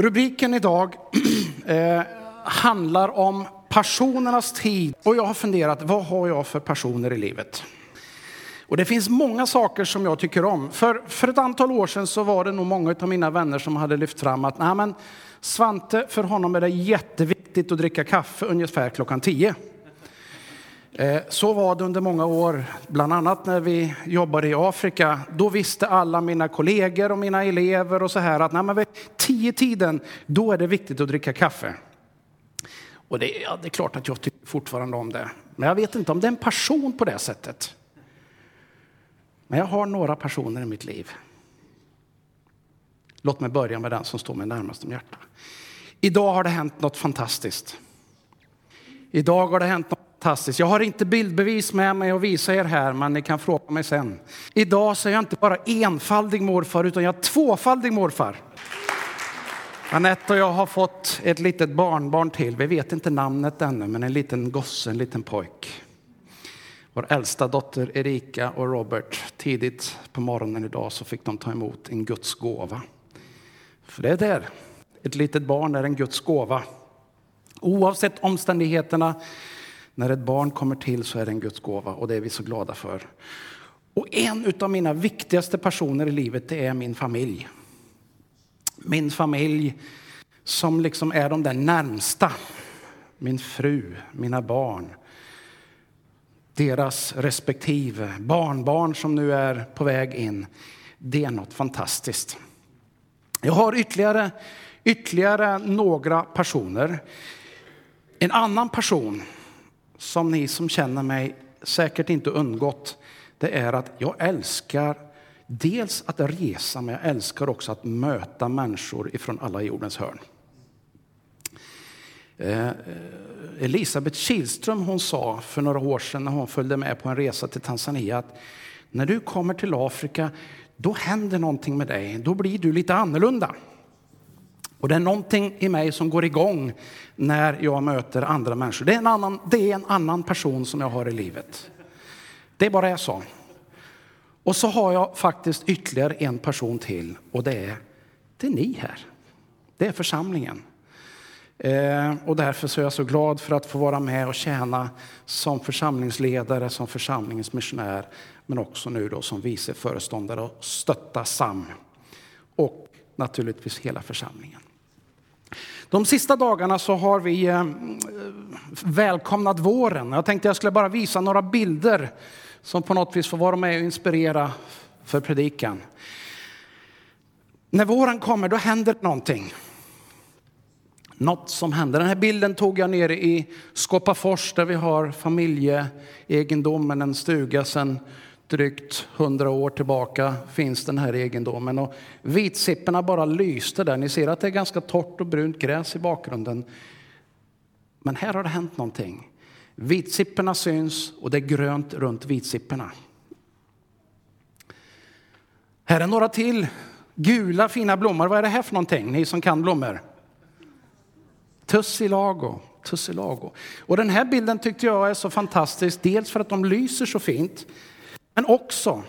Rubriken idag eh, handlar om passionernas tid. Och jag har funderat, vad har jag för passioner i livet? Och det finns många saker som jag tycker om. För, för ett antal år sedan så var det nog många av mina vänner som hade lyft fram att Nej, men Svante, för honom är det jätteviktigt att dricka kaffe ungefär klockan tio. Eh, så var det under många år, bland annat när vi jobbade i Afrika. Då visste alla mina kollegor och mina elever och så här att när vid tio tiden, då är det viktigt att dricka kaffe. Och det, ja, det är klart att jag tycker fortfarande om det. Men jag vet inte om det är en passion på det sättet. Men jag har några personer i mitt liv. Låt mig börja med den som står mig närmast om hjärtat. Idag har det hänt något fantastiskt. Idag har det hänt något fantastiskt. Jag har inte bildbevis med mig att visa er här, men ni kan fråga mig sen. Idag så är jag inte bara enfaldig morfar, utan jag är tvåfaldig morfar. Anette och jag har fått ett litet barnbarn till. Vi vet inte namnet ännu, men en liten gosse, en liten pojk. Vår äldsta dotter Erika och Robert, tidigt på morgonen idag så fick de ta emot en Guds gåva. För det är där, ett litet barn är en Guds gåva. Oavsett omständigheterna, när ett barn kommer till så är det en Guds gåva och det är vi så glada för. Och en av mina viktigaste personer i livet det är min familj. Min familj som liksom är de där närmsta. Min fru, mina barn, deras respektive barnbarn som nu är på väg in. Det är något fantastiskt. Jag har ytterligare, ytterligare några personer. En annan person som ni som känner mig säkert inte undgått, det är att jag älskar dels att resa, men jag älskar också att möta människor ifrån alla jordens hörn. Eh, Elisabeth Kihlström hon sa för några år sedan när hon följde med på en resa till Tanzania att när du kommer till Afrika då händer någonting med dig, då blir du lite annorlunda. Och det är någonting i mig som går igång när jag möter andra människor. Det är en annan, det är en annan person som jag har i livet. Det bara är så. Och så har jag faktiskt ytterligare en person till och det är, det är ni här. Det är församlingen. Eh, och därför så är jag så glad för att få vara med och tjäna som församlingsledare, som församlingens missionär, men också nu då som vice föreståndare och stötta SAM. Och naturligtvis hela församlingen. De sista dagarna så har vi eh, välkomnat våren. Jag tänkte jag skulle bara visa några bilder som på något vis får vara med och inspirera för predikan. När våren kommer då händer någonting. Något som händer. Den här bilden tog jag nere i Skåpafors där vi har familjeegendomen, en stuga sedan drygt hundra år tillbaka finns den här egendomen. Och vitsipporna bara lyste där. Ni ser att det är ganska torrt och brunt gräs i bakgrunden. Men här har det hänt någonting. Vitsipporna syns och det är grönt runt vitsipporna. Här är några till gula fina blommor. Vad är det här för någonting, ni som kan blommor? Tussilago. Tussilago. Och den här bilden tyckte jag är så fantastisk, dels för att de lyser så fint, men också,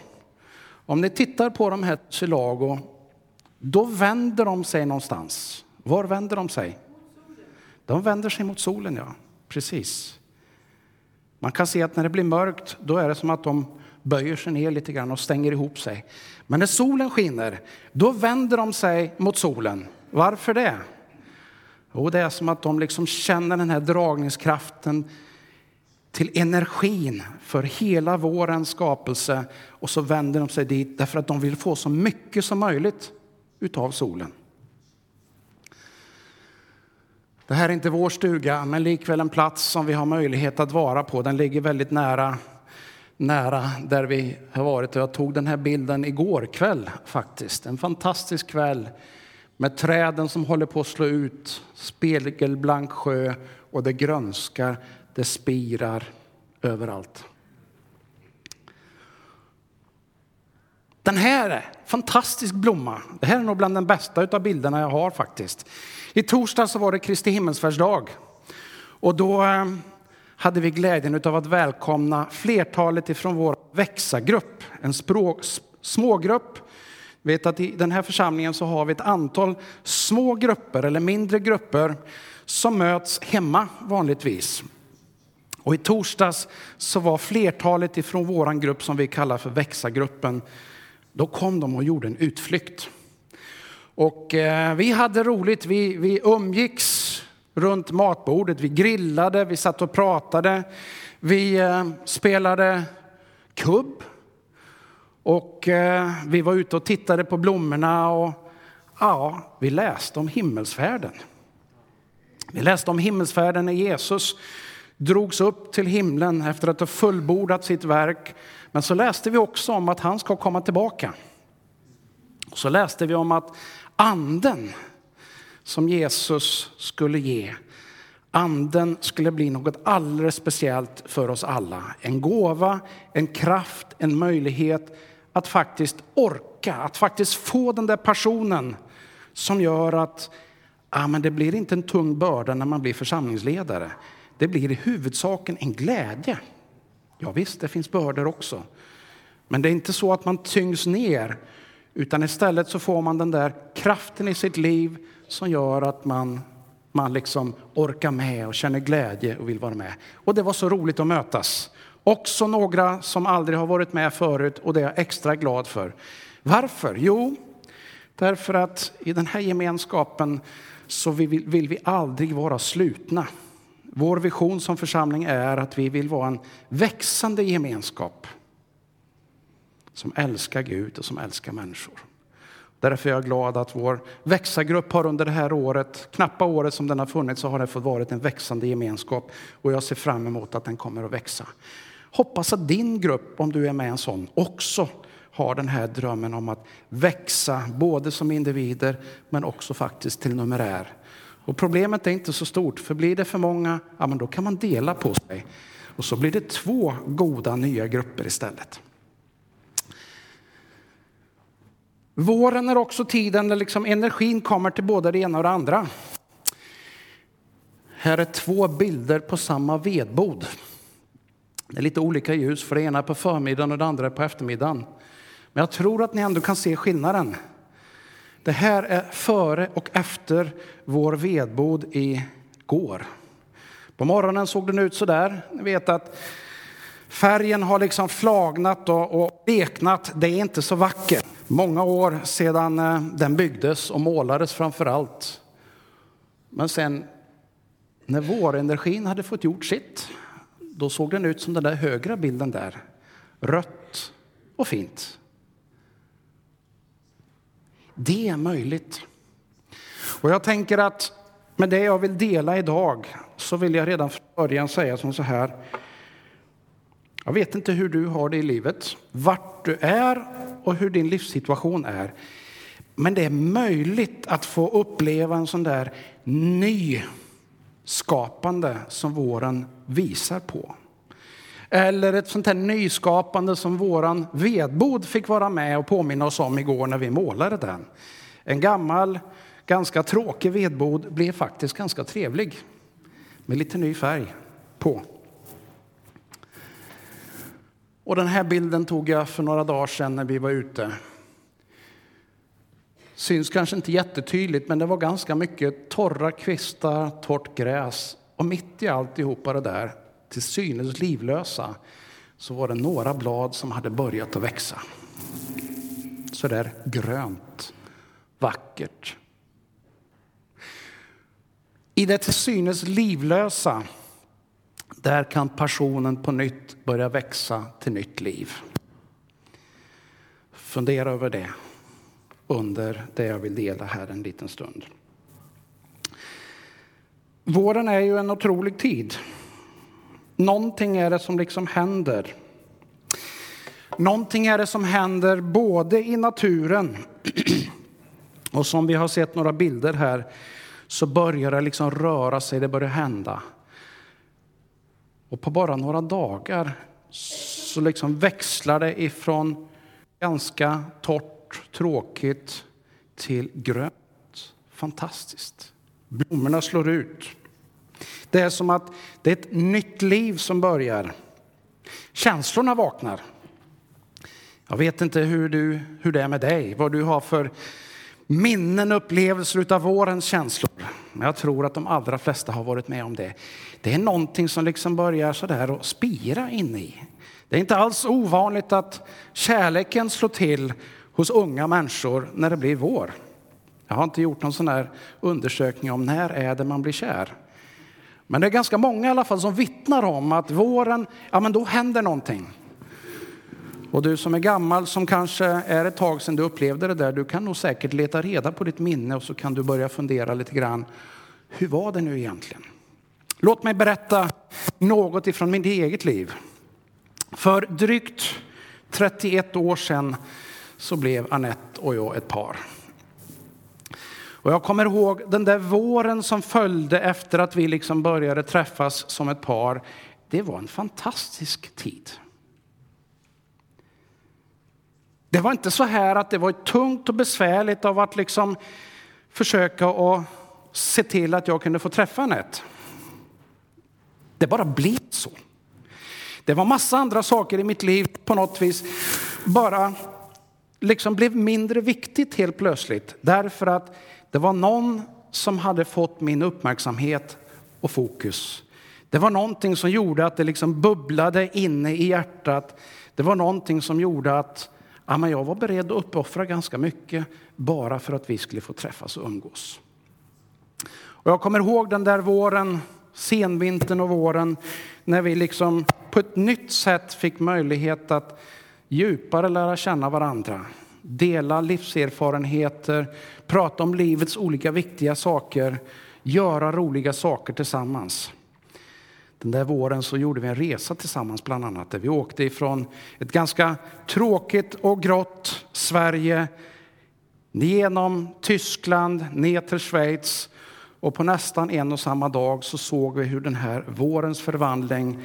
om ni tittar på de här Chilago, då vänder de sig någonstans. Var vänder de sig? De vänder sig mot solen, ja. Precis. Man kan se att när det blir mörkt, då är det som att de böjer sig ner lite grann och stänger ihop sig. Men när solen skiner, då vänder de sig mot solen. Varför det? Jo, det är som att de liksom känner den här dragningskraften till energin för hela vårens skapelse och så vänder de sig dit därför att de vill få så mycket som möjligt utav solen. Det här är inte vår stuga, men likväl en plats som vi har möjlighet att vara på. Den ligger väldigt nära, nära där vi har varit. Jag tog den här bilden igår kväll faktiskt. En fantastisk kväll med träden som håller på att slå ut, spegelblank sjö och det grönskar, det spirar överallt. Den här är fantastisk blomma. Det här är nog bland den bästa av bilderna jag har faktiskt. I torsdag så var det Kristi himmelsfärdsdag och då eh, hade vi glädjen av att välkomna flertalet ifrån vår växa-grupp, en språk, smågrupp Vet att i den här församlingen så har vi ett antal små grupper eller mindre grupper som möts hemma vanligtvis. Och i torsdags så var flertalet ifrån våran grupp som vi kallar för växa-gruppen, då kom de och gjorde en utflykt. Och eh, vi hade roligt, vi, vi umgicks runt matbordet, vi grillade, vi satt och pratade, vi eh, spelade kubb och eh, vi var ute och tittade på blommorna och ja, vi läste om himmelsfärden. Vi läste om himmelsfärden när Jesus drogs upp till himlen efter att ha fullbordat sitt verk. Men så läste vi också om att han ska komma tillbaka. Så läste vi om att anden som Jesus skulle ge, anden skulle bli något alldeles speciellt för oss alla. En gåva, en kraft, en möjlighet att faktiskt orka, att faktiskt få den där passionen som gör att ja, men det blir inte en tung börda när man blir församlingsledare. Det blir i huvudsaken en glädje. Ja, visst, det finns bördor också. Men det är inte så att man tyngs ner, utan istället så får man den där kraften i sitt liv som gör att man, man liksom orkar med och känner glädje och vill vara med. Och det var så roligt att mötas. Också några som aldrig har varit med förut och det är jag extra glad för. Varför? Jo, därför att i den här gemenskapen så vill, vill vi aldrig vara slutna. Vår vision som församling är att vi vill vara en växande gemenskap som älskar Gud och som älskar människor. Därför är jag glad att vår växargrupp har under det här året, knappa året som den har funnits, så har det fått varit en växande gemenskap och jag ser fram emot att den kommer att växa. Hoppas att din grupp, om du är med i en sån, också har den här drömmen om att växa, både som individer men också faktiskt till numerär. Och problemet är inte så stort, för blir det för många, ja men då kan man dela på sig. Och så blir det två goda nya grupper istället. Våren är också tiden när liksom energin kommer till både det ena och det andra. Här är två bilder på samma vedbod. Det är lite olika ljus, för det ena är på förmiddagen och det andra är på eftermiddagen. Men jag tror att ni ändå kan se skillnaden. Det här är före och efter vår vedbod i går. På morgonen såg den ut så där. Ni vet att färgen har liksom flagnat och, och bleknat. Det är inte så vackert. Många år sedan eh, den byggdes och målades framför allt. Men sen när vårenergin hade fått gjort sitt, då såg den ut som den där högra bilden där. Rött och fint. Det är möjligt. Och jag tänker att med det jag vill dela idag så vill jag redan från början säga som så här. Jag vet inte hur du har det i livet, vart du är och hur din livssituation är. Men det är möjligt att få uppleva en sån där ny skapande som våren visar på. Eller ett sånt här nyskapande som våran vedbod fick vara med och påminna oss om igår när vi målade den. En gammal, ganska tråkig vedbod blev faktiskt ganska trevlig med lite ny färg på. Och den här bilden tog jag för några dagar sedan när vi var ute. Syns kanske inte jättetydligt, men det var ganska mycket torra kvistar, torrt gräs och mitt i alltihopa det där till synes livlösa så var det några blad som hade börjat att växa. Så där grönt, vackert. I det till synes livlösa, där kan passionen på nytt börja växa till nytt liv. Fundera över det under det jag vill dela här en liten stund. Våren är ju en otrolig tid. Någonting är det som liksom händer. Någonting är det som händer både i naturen och som vi har sett några bilder här så börjar det liksom röra sig, det börjar hända. Och på bara några dagar så liksom växlar det ifrån ganska torrt, tråkigt till grönt. Fantastiskt. Blommorna slår ut. Det är som att det är ett nytt liv som börjar. Känslorna vaknar. Jag vet inte hur, du, hur det är med dig, vad du har för minnen, upplevelser av vårens känslor. Men jag tror att de allra flesta har varit med om det. Det är någonting som liksom börjar sådär att spira inne i. Det är inte alls ovanligt att kärleken slår till hos unga människor när det blir vår. Jag har inte gjort någon sån här undersökning om när är det man blir kär. Men det är ganska många i alla fall som vittnar om att våren, ja men då händer någonting. Och du som är gammal, som kanske är ett tag sedan du upplevde det där, du kan nog säkert leta reda på ditt minne och så kan du börja fundera lite grann. Hur var det nu egentligen? Låt mig berätta något ifrån mitt eget liv. För drygt 31 år sedan så blev Annette och jag ett par. Och jag kommer ihåg den där våren som följde efter att vi liksom började träffas som ett par. Det var en fantastisk tid. Det var inte så här att det var tungt och besvärligt av att liksom försöka och se till att jag kunde få träffa Anette. Det bara blev så. Det var massa andra saker i mitt liv på något vis bara liksom blev mindre viktigt helt plötsligt. Därför att det var någon som hade fått min uppmärksamhet och fokus. Det var någonting som gjorde att det liksom bubblade inne i hjärtat. Det var någonting som gjorde att ja, men jag var beredd att uppoffra ganska mycket bara för att vi skulle få träffas och umgås. Och jag kommer ihåg den där våren, senvintern och våren, när vi liksom på ett nytt sätt fick möjlighet att djupare lära känna varandra, dela livserfarenheter, prata om livets olika viktiga saker, göra roliga saker tillsammans. Den där våren så gjorde vi en resa tillsammans bland annat där vi åkte ifrån ett ganska tråkigt och grått Sverige genom Tyskland ner till Schweiz och på nästan en och samma dag så såg vi hur den här vårens förvandling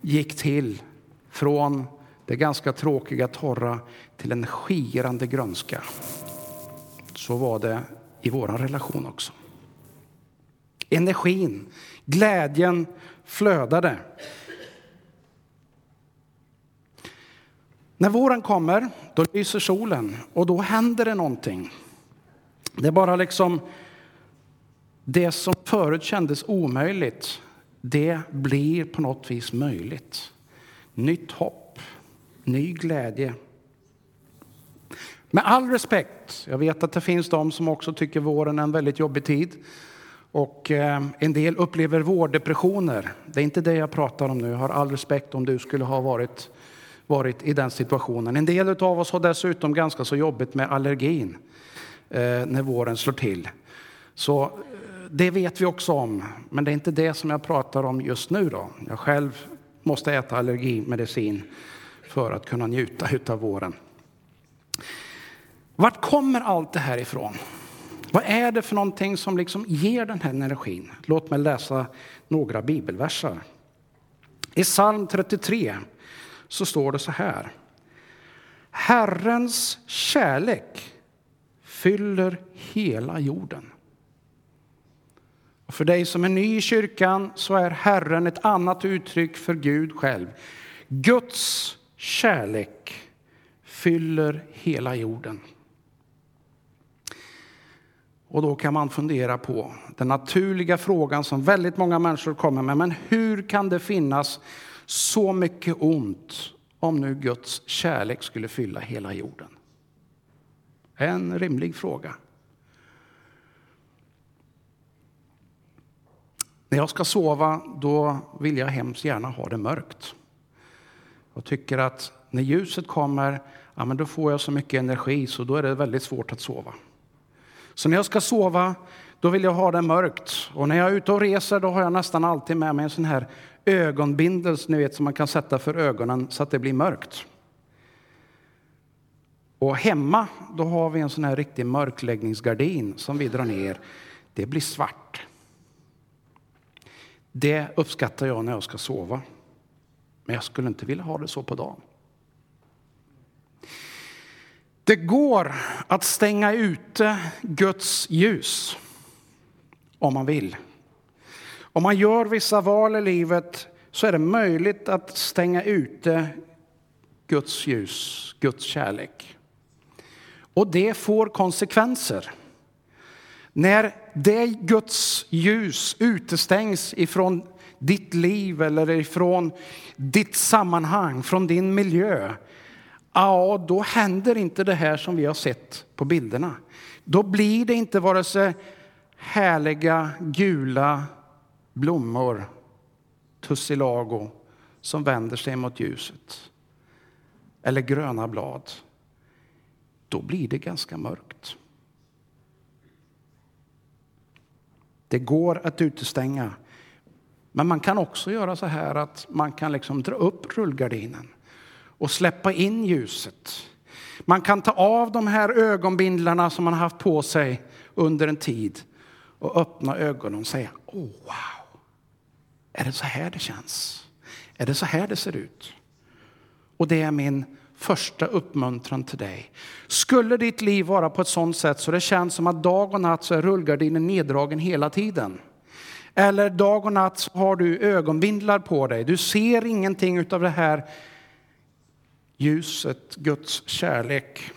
gick till från det ganska tråkiga torra till en skirande grönska. Så var det i vår relation också. Energin, glädjen flödade. När våren kommer, då lyser solen och då händer det någonting. Det är bara liksom det som förut kändes omöjligt, det blir på något vis möjligt. Nytt hopp, ny glädje. Med all respekt, jag vet att det finns de som också tycker våren är en väldigt jobbig tid. Och eh, en del upplever vårdepressioner. Det är inte det jag pratar om nu. Jag har all respekt om du skulle ha varit, varit i den situationen. En del av oss har dessutom ganska så jobbigt med allergin eh, när våren slår till. Så eh, det vet vi också om, men det är inte det som jag pratar om just nu. Då. Jag själv måste äta allergimedicin för att kunna njuta av våren. Vart kommer allt det här ifrån? Vad är det för någonting som liksom ger den här energin? Låt mig läsa några bibelverser. I psalm 33 så står det så här. Herrens kärlek fyller hela jorden. Och för dig som är ny i kyrkan så är Herren ett annat uttryck för Gud själv. Guds kärlek fyller hela jorden. Och då kan man fundera på den naturliga frågan som väldigt många människor kommer med. Men hur kan det finnas så mycket ont om nu Guds kärlek skulle fylla hela jorden? En rimlig fråga. När jag ska sova då vill jag hemskt gärna ha det mörkt. Jag tycker att när ljuset kommer, ja, men då får jag så mycket energi så då är det väldigt svårt att sova. Så när jag ska sova, då vill jag ha det mörkt. Och när jag är ute och reser, då har jag nästan alltid med mig en sån här ögonbindel ni vet, som man kan sätta för ögonen så att det blir mörkt. Och hemma, då har vi en sån här riktig mörkläggningsgardin som vi drar ner. Det blir svart. Det uppskattar jag när jag ska sova. Men jag skulle inte vilja ha det så på dagen. Det går att stänga ute Guds ljus om man vill. Om man gör vissa val i livet så är det möjligt att stänga ute Guds ljus, Guds kärlek. Och det får konsekvenser. När det Guds ljus utestängs ifrån ditt liv eller ifrån ditt sammanhang, från din miljö, ja, då händer inte det här som vi har sett på bilderna. Då blir det inte vare sig härliga gula blommor, tussilago, som vänder sig mot ljuset. Eller gröna blad. Då blir det ganska mörkt. Det går att utestänga. Men man kan också göra så här att man kan liksom dra upp rullgardinen och släppa in ljuset. Man kan ta av de här ögonbindlarna som man haft på sig under en tid och öppna ögonen och säga oh, wow, är det så här det känns? Är det så här det ser ut? Och det är min första uppmuntran till dig. Skulle ditt liv vara på ett sådant sätt så det känns som att dag och natt så är rullgardinen neddragen hela tiden. Eller dag och natt så har du ögonbindlar på dig. Du ser ingenting av det här ljuset, Guds kärlek.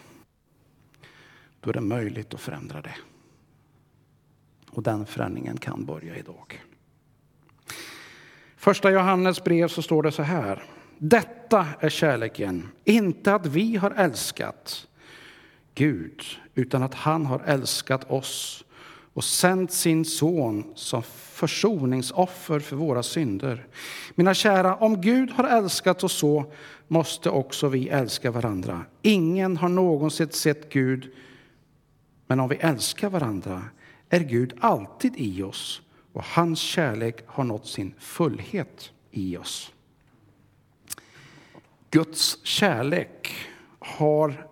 Då är det möjligt att förändra det. Och den förändringen kan börja idag. Första Johannes brev så står det så här. Detta är kärleken, inte att vi har älskat Gud, utan att han har älskat oss och sänt sin son som försoningsoffer för våra synder. Mina kära, om Gud har älskat oss så måste också vi älska varandra. Ingen har någonsin sett Gud, men om vi älskar varandra är Gud alltid i oss och hans kärlek har nått sin fullhet i oss. Guds kärlek har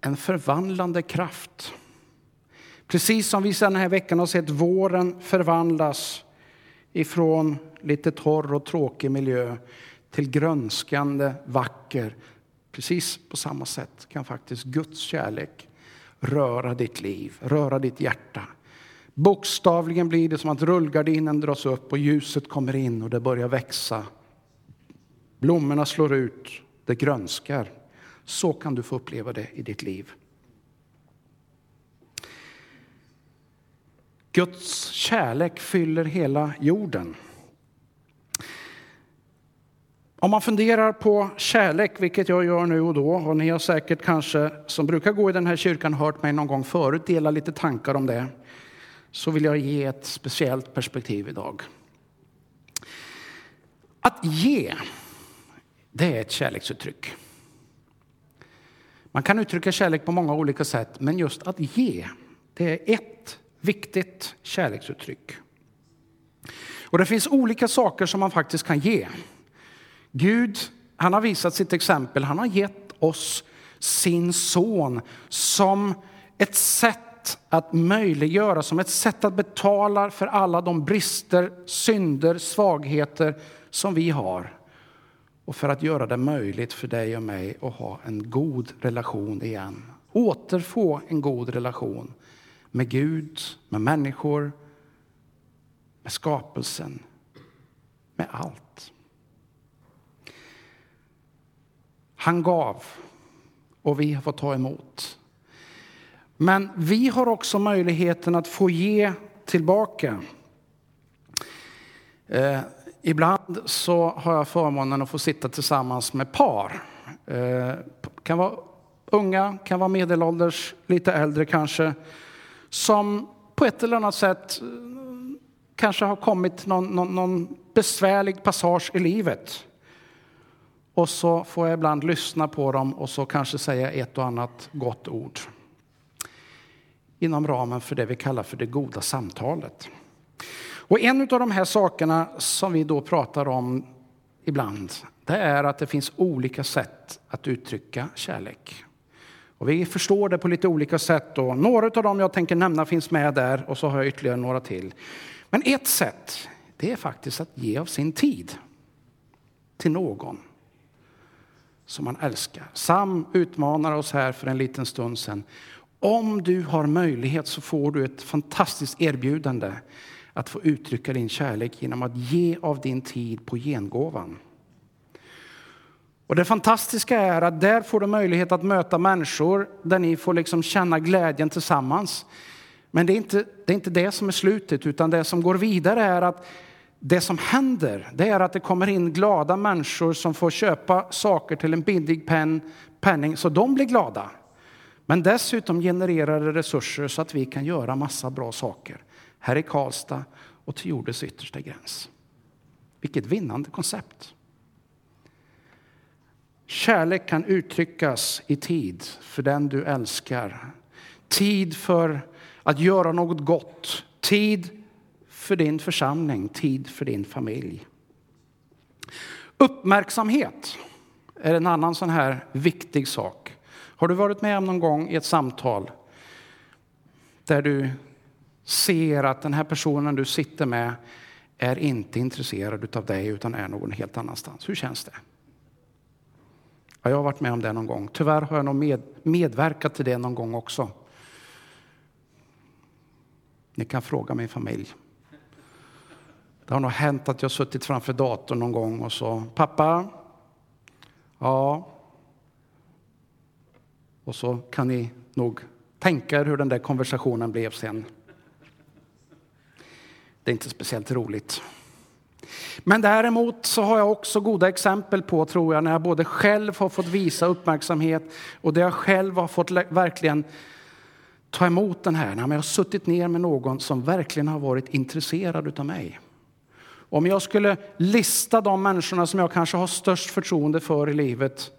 en förvandlande kraft. Precis som vi sedan den här veckan har sett våren förvandlas ifrån lite torr och tråkig miljö till grönskande, vacker. Precis på samma sätt kan faktiskt Guds kärlek röra ditt liv, röra ditt hjärta. Bokstavligen blir det som att rullgardinen dras upp och ljuset kommer in och det börjar växa. Blommorna slår ut, det grönskar. Så kan du få uppleva det i ditt liv. Guds kärlek fyller hela jorden. Om man funderar på kärlek, vilket jag gör nu och då, och ni har säkert kanske som brukar gå i den här kyrkan hört mig någon gång förut dela lite tankar om det, så vill jag ge ett speciellt perspektiv idag. Att ge, det är ett kärleksuttryck. Man kan uttrycka kärlek på många olika sätt, men just att ge, det är ett viktigt kärleksuttryck. Och det finns olika saker som man faktiskt kan ge. Gud, han har visat sitt exempel. Han har gett oss sin son som ett sätt att möjliggöra, som ett sätt att betala för alla de brister, synder, svagheter som vi har. Och för att göra det möjligt för dig och mig att ha en god relation igen. Återfå en god relation med Gud, med människor, med skapelsen, med allt. Han gav och vi har fått ta emot. Men vi har också möjligheten att få ge tillbaka. Eh, ibland så har jag förmånen att få sitta tillsammans med par. Eh, kan vara unga, kan vara medelålders, lite äldre kanske som på ett eller annat sätt eh, kanske har kommit någon, någon, någon besvärlig passage i livet. Och så får jag ibland lyssna på dem och så kanske säga ett och annat gott ord. Inom ramen för det vi kallar för det goda samtalet. Och en av de här sakerna som vi då pratar om ibland, det är att det finns olika sätt att uttrycka kärlek. Och vi förstår det på lite olika sätt. Och några av dem jag tänker nämna finns med där och så har jag ytterligare några till. Men ett sätt, det är faktiskt att ge av sin tid till någon som man älskar. Sam utmanar oss här för en liten stund sedan. Om du har möjlighet så får du ett fantastiskt erbjudande att få uttrycka din kärlek genom att ge av din tid på gengåvan. Och det fantastiska är att där får du möjlighet att möta människor där ni får liksom känna glädjen tillsammans. Men det är, inte, det är inte det som är slutet, utan det som går vidare är att det som händer, det är att det kommer in glada människor som får köpa saker till en billig pen, penning, så de blir glada. Men dessutom genererar det resurser så att vi kan göra massa bra saker här i Karlstad och till jordens yttersta gräns. Vilket vinnande koncept. Kärlek kan uttryckas i tid för den du älskar. Tid för att göra något gott. Tid för din församling, tid för din familj. Uppmärksamhet är en annan sån här viktig sak. Har du varit med om någon gång i ett samtal där du ser att den här personen du sitter med är inte intresserad av dig utan är någon helt annanstans? Hur känns det? Ja, jag har varit med om det någon gång. Tyvärr har jag nog med, medverkat till det någon gång också. Ni kan fråga min familj. Det har nog hänt att jag suttit framför datorn någon gång och så, pappa, ja. Och så kan ni nog tänka er hur den där konversationen blev sen. Det är inte speciellt roligt. Men däremot så har jag också goda exempel på, tror jag, när jag både själv har fått visa uppmärksamhet och där jag själv har fått verkligen ta emot den här, när jag har suttit ner med någon som verkligen har varit intresserad av mig. Om jag skulle lista de människorna som jag kanske har störst förtroende för i livet,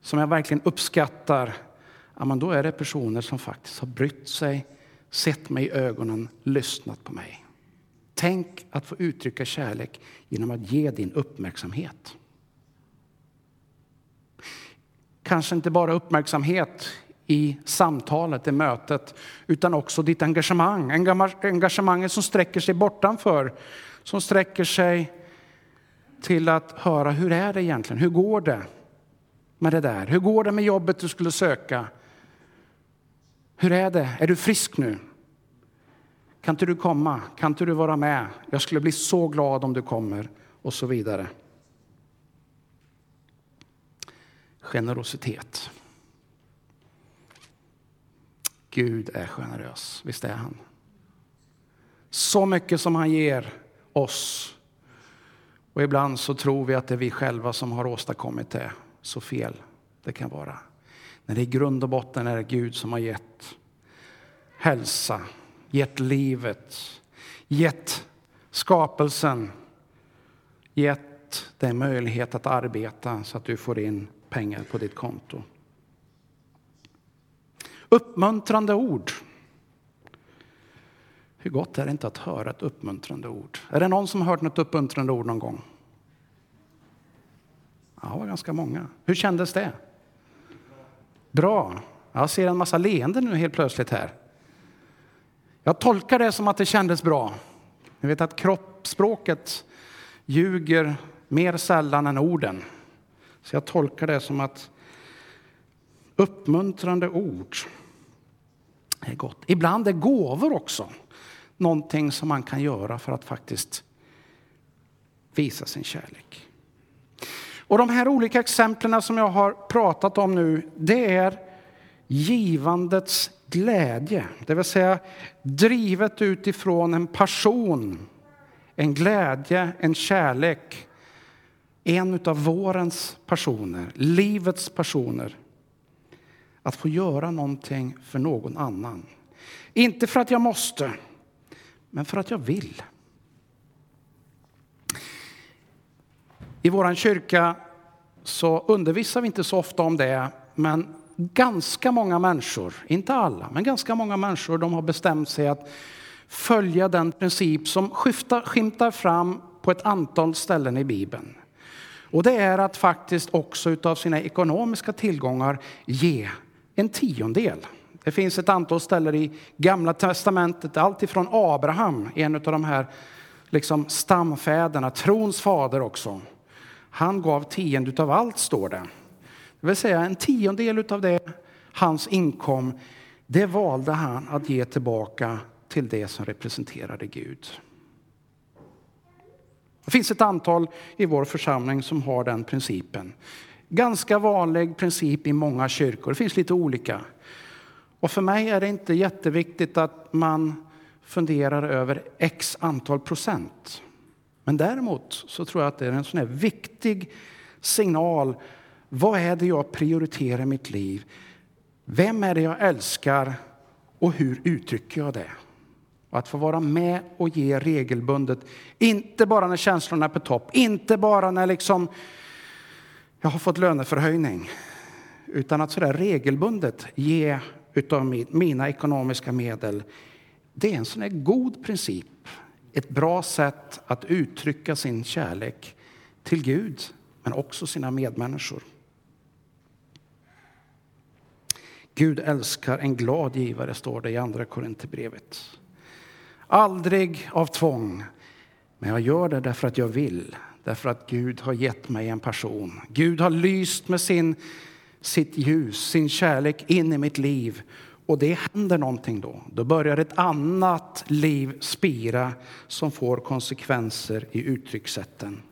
som jag verkligen uppskattar, ja, men då är det personer som faktiskt har brytt sig, sett mig i ögonen, lyssnat på mig. Tänk att få uttrycka kärlek genom att ge din uppmärksamhet. Kanske inte bara uppmärksamhet i samtalet, i mötet, utan också ditt engagemang. Engagemanget som sträcker sig bortanför, som sträcker sig till att höra hur är det egentligen, hur går det med det där? Hur går det med jobbet du skulle söka? Hur är det? Är du frisk nu? Kan inte du komma? Kan inte du vara med? Jag skulle bli så glad om du kommer. Och så vidare. Generositet. Gud är generös, visst är han? Så mycket som han ger oss. Och ibland så tror vi att det är vi själva som har åstadkommit det. Så fel det kan vara. När det i grund och botten är Gud som har gett hälsa, gett livet, gett skapelsen, gett dig möjlighet att arbeta så att du får in pengar på ditt konto. Uppmuntrande ord. Hur gott är det inte att höra ett uppmuntrande ord? Är det någon som har hört något uppmuntrande ord någon gång? Ja, det var ganska många. Hur kändes det? Bra. Jag ser en massa leenden nu helt plötsligt här. Jag tolkar det som att det kändes bra. Ni vet att kroppsspråket ljuger mer sällan än orden. Så jag tolkar det som att uppmuntrande ord är gott. Ibland är gåvor också någonting som man kan göra för att faktiskt visa sin kärlek. Och de här olika exemplen som jag har pratat om nu, det är givandets glädje. Det vill säga drivet utifrån en passion, en glädje, en kärlek. En av vårens personer, livets personer. Att få göra någonting för någon annan. Inte för att jag måste, men för att jag vill. I vår kyrka så undervisar vi inte så ofta om det, men ganska många människor, inte alla, men ganska många människor, de har bestämt sig att följa den princip som skiftar, skimtar fram på ett antal ställen i Bibeln. Och det är att faktiskt också utav sina ekonomiska tillgångar ge en tiondel. Det finns ett antal ställen i Gamla testamentet, allt ifrån Abraham, en av de här liksom stamfäderna, trons fader också. Han gav tionde utav allt, står det. Det vill säga en tiondel av det hans inkom, det valde han att ge tillbaka till det som representerade Gud. Det finns ett antal i vår församling som har den principen. Ganska vanlig princip i många kyrkor. Det finns lite olika. Och för mig är det inte jätteviktigt att man funderar över x antal procent. Men däremot så tror jag att det är en sån här viktig signal. Vad är det jag prioriterar i mitt liv? Vem är det jag älskar och hur uttrycker jag det? Och att få vara med och ge regelbundet, inte bara när känslorna är på topp, inte bara när liksom jag har fått löneförhöjning, utan att sådär regelbundet ge utav mina ekonomiska medel. Det är en sån här god princip, ett bra sätt att uttrycka sin kärlek till Gud, men också sina medmänniskor. Gud älskar en glad givare, står det i Andra Korinthierbrevet. Aldrig av tvång, men jag gör det därför att jag vill. Därför att Gud har gett mig en person. Gud har lyst med sin, sitt ljus, sin kärlek in i mitt liv. Och det händer någonting då. Då börjar ett annat liv spira som får konsekvenser i uttryckssätten.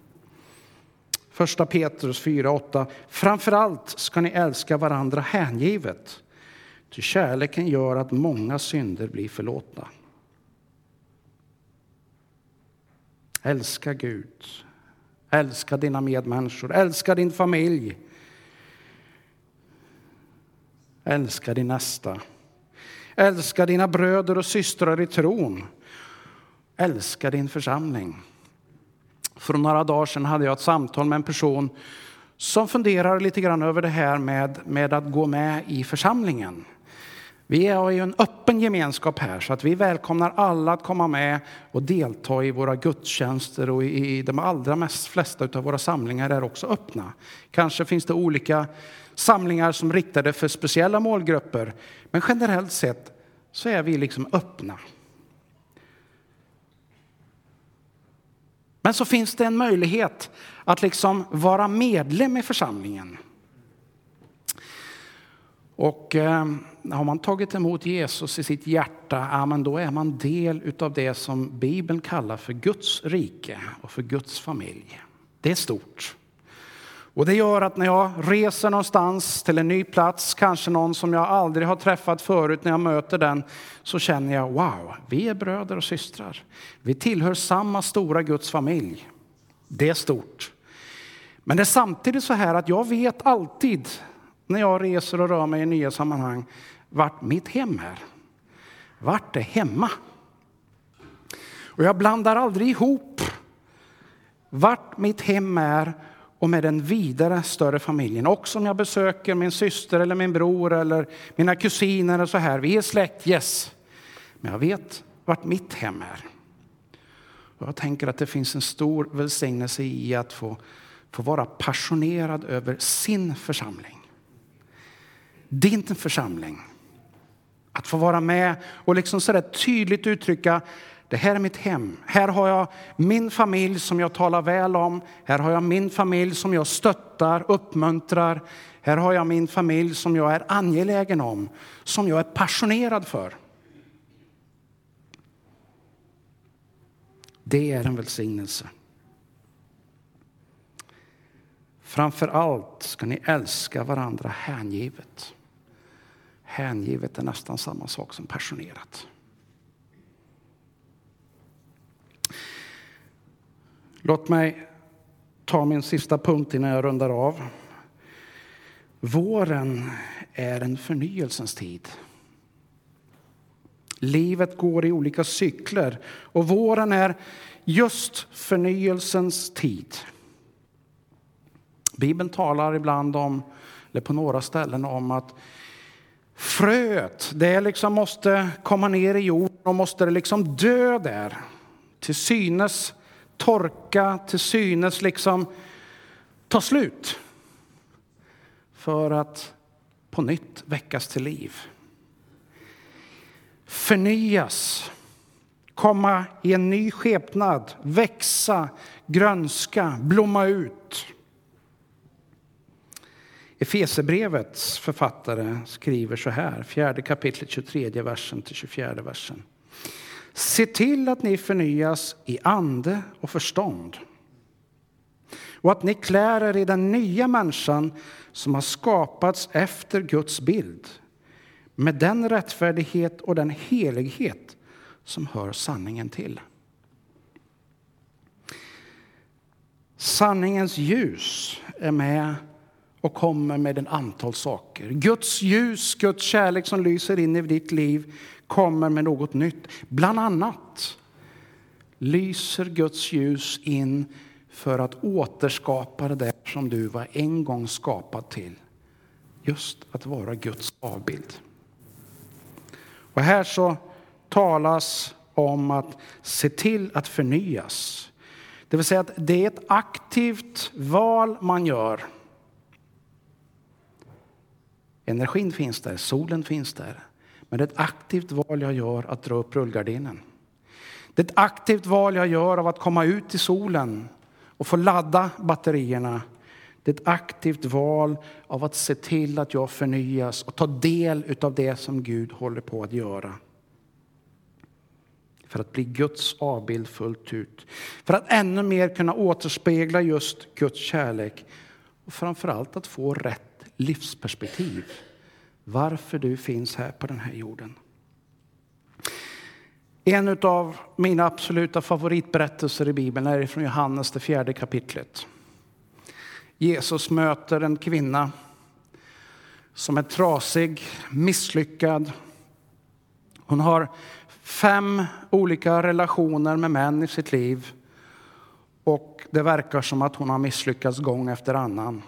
Första Petrus 4.8. Framförallt ska ni älska varandra hängivet. Ty kärleken gör att många synder blir förlåtna. Älska Gud. Älska dina medmänniskor. Älska din familj. Älska din nästa. Älska dina bröder och systrar i tron. Älska din församling. För några dagar sedan hade jag ett samtal med en person som funderar lite grann över det här med, med att gå med i församlingen. Vi har ju en öppen gemenskap här så att vi välkomnar alla att komma med och delta i våra gudstjänster och i de allra mest flesta av våra samlingar är också öppna. Kanske finns det olika samlingar som är riktade för speciella målgrupper, men generellt sett så är vi liksom öppna. Men så finns det en möjlighet att liksom vara medlem i församlingen. Och eh, har man tagit emot Jesus i sitt hjärta, ja, men då är man del av det som Bibeln kallar för Guds rike och för Guds familj. Det är stort. Och det gör att när jag reser någonstans till en ny plats, kanske någon som jag aldrig har träffat förut, när jag möter den, så känner jag wow, vi är bröder och systrar. Vi tillhör samma stora Guds familj. Det är stort. Men det är samtidigt så här att jag vet alltid när jag reser och rör mig i nya sammanhang vart mitt hem är. Vart är hemma? Och jag blandar aldrig ihop vart mitt hem är och med den vidare större familjen. Också om jag besöker min syster eller min bror eller mina kusiner och så här. Vi är släkt, yes. Men jag vet vart mitt hem är. Och jag tänker att det finns en stor välsignelse i att få, få vara passionerad över sin församling din församling. Att få vara med och liksom så tydligt uttrycka det här är mitt hem. Här har jag min familj som jag talar väl om. Här har jag min familj som jag stöttar, uppmuntrar. Här har jag min familj som jag är angelägen om, som jag är passionerad för. Det är en välsignelse. Framför allt ska ni älska varandra hängivet. Hängivet är nästan samma sak som passionerat. Låt mig ta min sista punkt innan jag rundar av. Våren är en förnyelsens tid. Livet går i olika cykler och våren är just förnyelsens tid. Bibeln talar ibland om, eller på några ställen om att fröet, det liksom måste komma ner i jorden och måste liksom dö där. Till synes torka, till synes liksom ta slut. För att på nytt väckas till liv. Förnyas, komma i en ny skepnad, växa, grönska, blomma ut. Efesebrevets författare skriver så här, fjärde kapitlet 23 versen till 24 versen. Se till att ni förnyas i ande och förstånd och att ni klär er i den nya människan som har skapats efter Guds bild med den rättfärdighet och den helighet som hör sanningen till. Sanningens ljus är med och kommer med ett antal saker. Guds ljus, Guds kärlek som lyser in i ditt liv kommer med något nytt. Bland annat lyser Guds ljus in för att återskapa det där som du var en gång skapad till. Just att vara Guds avbild. Och här så talas om att se till att förnyas. Det vill säga att det är ett aktivt val man gör. Energin finns där, solen finns där. Men det är ett aktivt val jag gör att dra upp rullgardinen. Det är ett aktivt val jag gör av att komma ut i solen och få ladda batterierna. Det är ett aktivt val av att se till att jag förnyas och ta del av det som Gud håller på att göra. För att bli Guds avbild fullt ut. För att ännu mer kunna återspegla just Guds kärlek. Och framförallt att få rätt livsperspektiv. Varför du finns här på den här jorden. En av mina absoluta favoritberättelser i Bibeln är från Johannes, det fjärde kapitlet. Jesus möter en kvinna som är trasig, misslyckad. Hon har fem olika relationer med män i sitt liv. Och det verkar som att hon har misslyckats gång efter annan.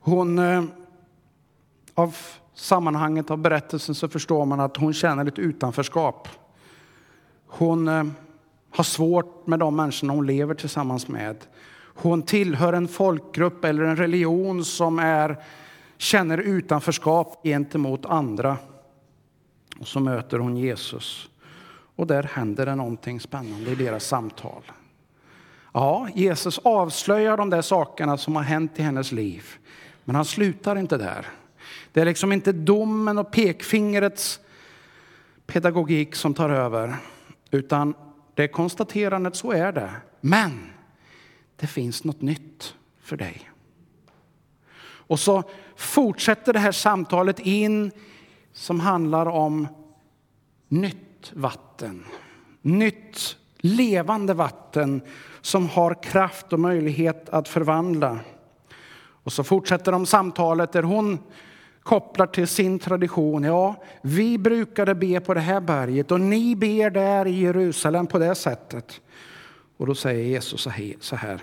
Hon, eh, av sammanhanget av berättelsen så förstår man att hon känner ett utanförskap. Hon eh, har svårt med de människorna hon lever tillsammans med. Hon tillhör en folkgrupp eller en religion som är, känner utanförskap gentemot andra. Och så möter hon Jesus. Och där händer det någonting spännande i deras samtal. Ja, Jesus avslöjar de där sakerna som har hänt i hennes liv. Men han slutar inte där. Det är liksom inte domen och pekfingrets pedagogik som tar över. Utan det konstaterandet, så är det. Men det finns något nytt för dig. Och så fortsätter det här samtalet in som handlar om nytt vatten. Nytt levande vatten som har kraft och möjlighet att förvandla. Och så fortsätter de samtalet där hon kopplar till sin tradition. Ja, vi brukade be på det här berget och ni ber där i Jerusalem på det sättet. Och då säger Jesus så här.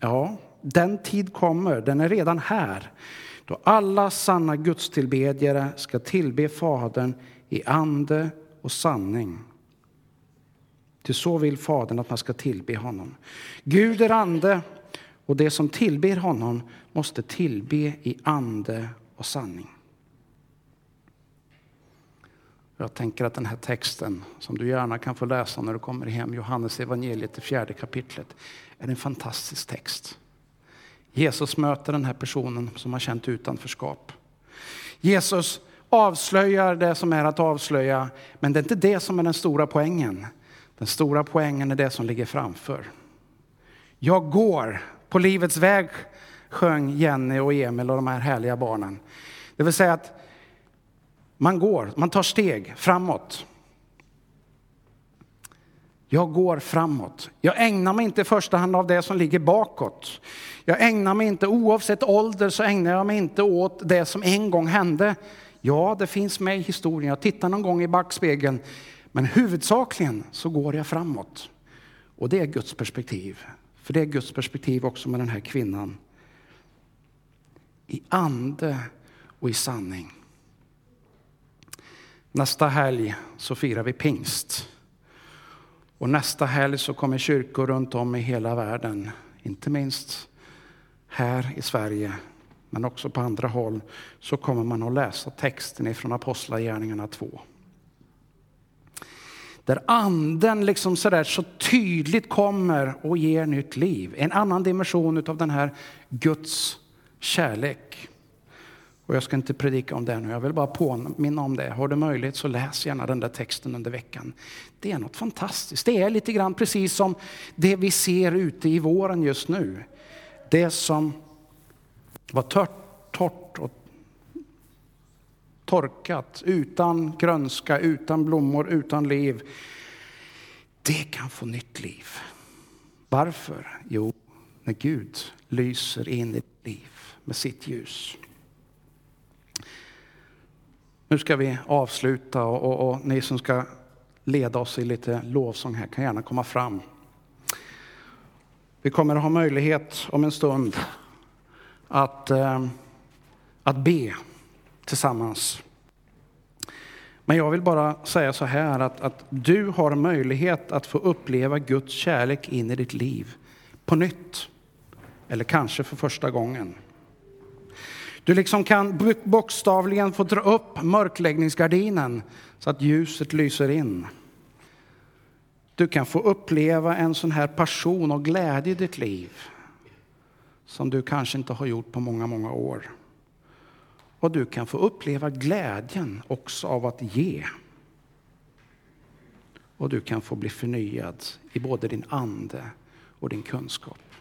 Ja, den tid kommer, den är redan här, då alla sanna gudstillbedjare ska tillbe Fadern i ande och sanning. Till så vill Fadern att man ska tillbe honom. Gud är ande och det som tillber honom måste tillbe i ande och sanning. Jag tänker att den här texten, som du gärna kan få läsa när du kommer hem, Johannes evangeliet, det fjärde kapitlet, är en fantastisk text. Jesus möter den här personen som har känt utanförskap. Jesus avslöjar det som är att avslöja, men det är inte det som är den stora poängen. Den stora poängen är det som ligger framför. Jag går på livets väg, sjöng Jenny och Emil och de här härliga barnen. Det vill säga att man går, man tar steg framåt. Jag går framåt. Jag ägnar mig inte i första hand av det som ligger bakåt. Jag ägnar mig inte, oavsett ålder, så ägnar jag mig inte åt det som en gång hände. Ja, det finns med i historien. Jag tittar någon gång i backspegeln. Men huvudsakligen så går jag framåt. Och det är Guds perspektiv. För det är Guds perspektiv också med den här kvinnan. I ande och i sanning. Nästa helg så firar vi pingst. Och nästa helg så kommer kyrkor runt om i hela världen, inte minst här i Sverige, men också på andra håll, så kommer man att läsa texten ifrån Apostlagärningarna 2. Där anden liksom så, där så tydligt kommer och ger nytt liv. En annan dimension av den här Guds kärlek. Och jag ska inte predika om det nu, jag vill bara påminna om det. Har du möjlighet så läs gärna den där texten under veckan. Det är något fantastiskt. Det är lite grann precis som det vi ser ute i våren just nu. det som var tört, torrt och torkat, utan grönska, utan blommor, utan liv, det kan få nytt liv. Varför? Jo, när Gud lyser in i ditt liv med sitt ljus. Nu ska vi avsluta och, och, och, ni som ska leda oss i lite lovsång här kan gärna komma fram. Vi kommer att ha möjlighet om en stund att, eh, att be tillsammans. Men jag vill bara säga så här att, att du har möjlighet att få uppleva Guds kärlek in i ditt liv på nytt. Eller kanske för första gången. Du liksom kan bokstavligen få dra upp mörkläggningsgardinen så att ljuset lyser in. Du kan få uppleva en sån här passion och glädje i ditt liv som du kanske inte har gjort på många, många år. Och du kan få uppleva glädjen också av att ge. Och du kan få bli förnyad i både din ande och din kunskap.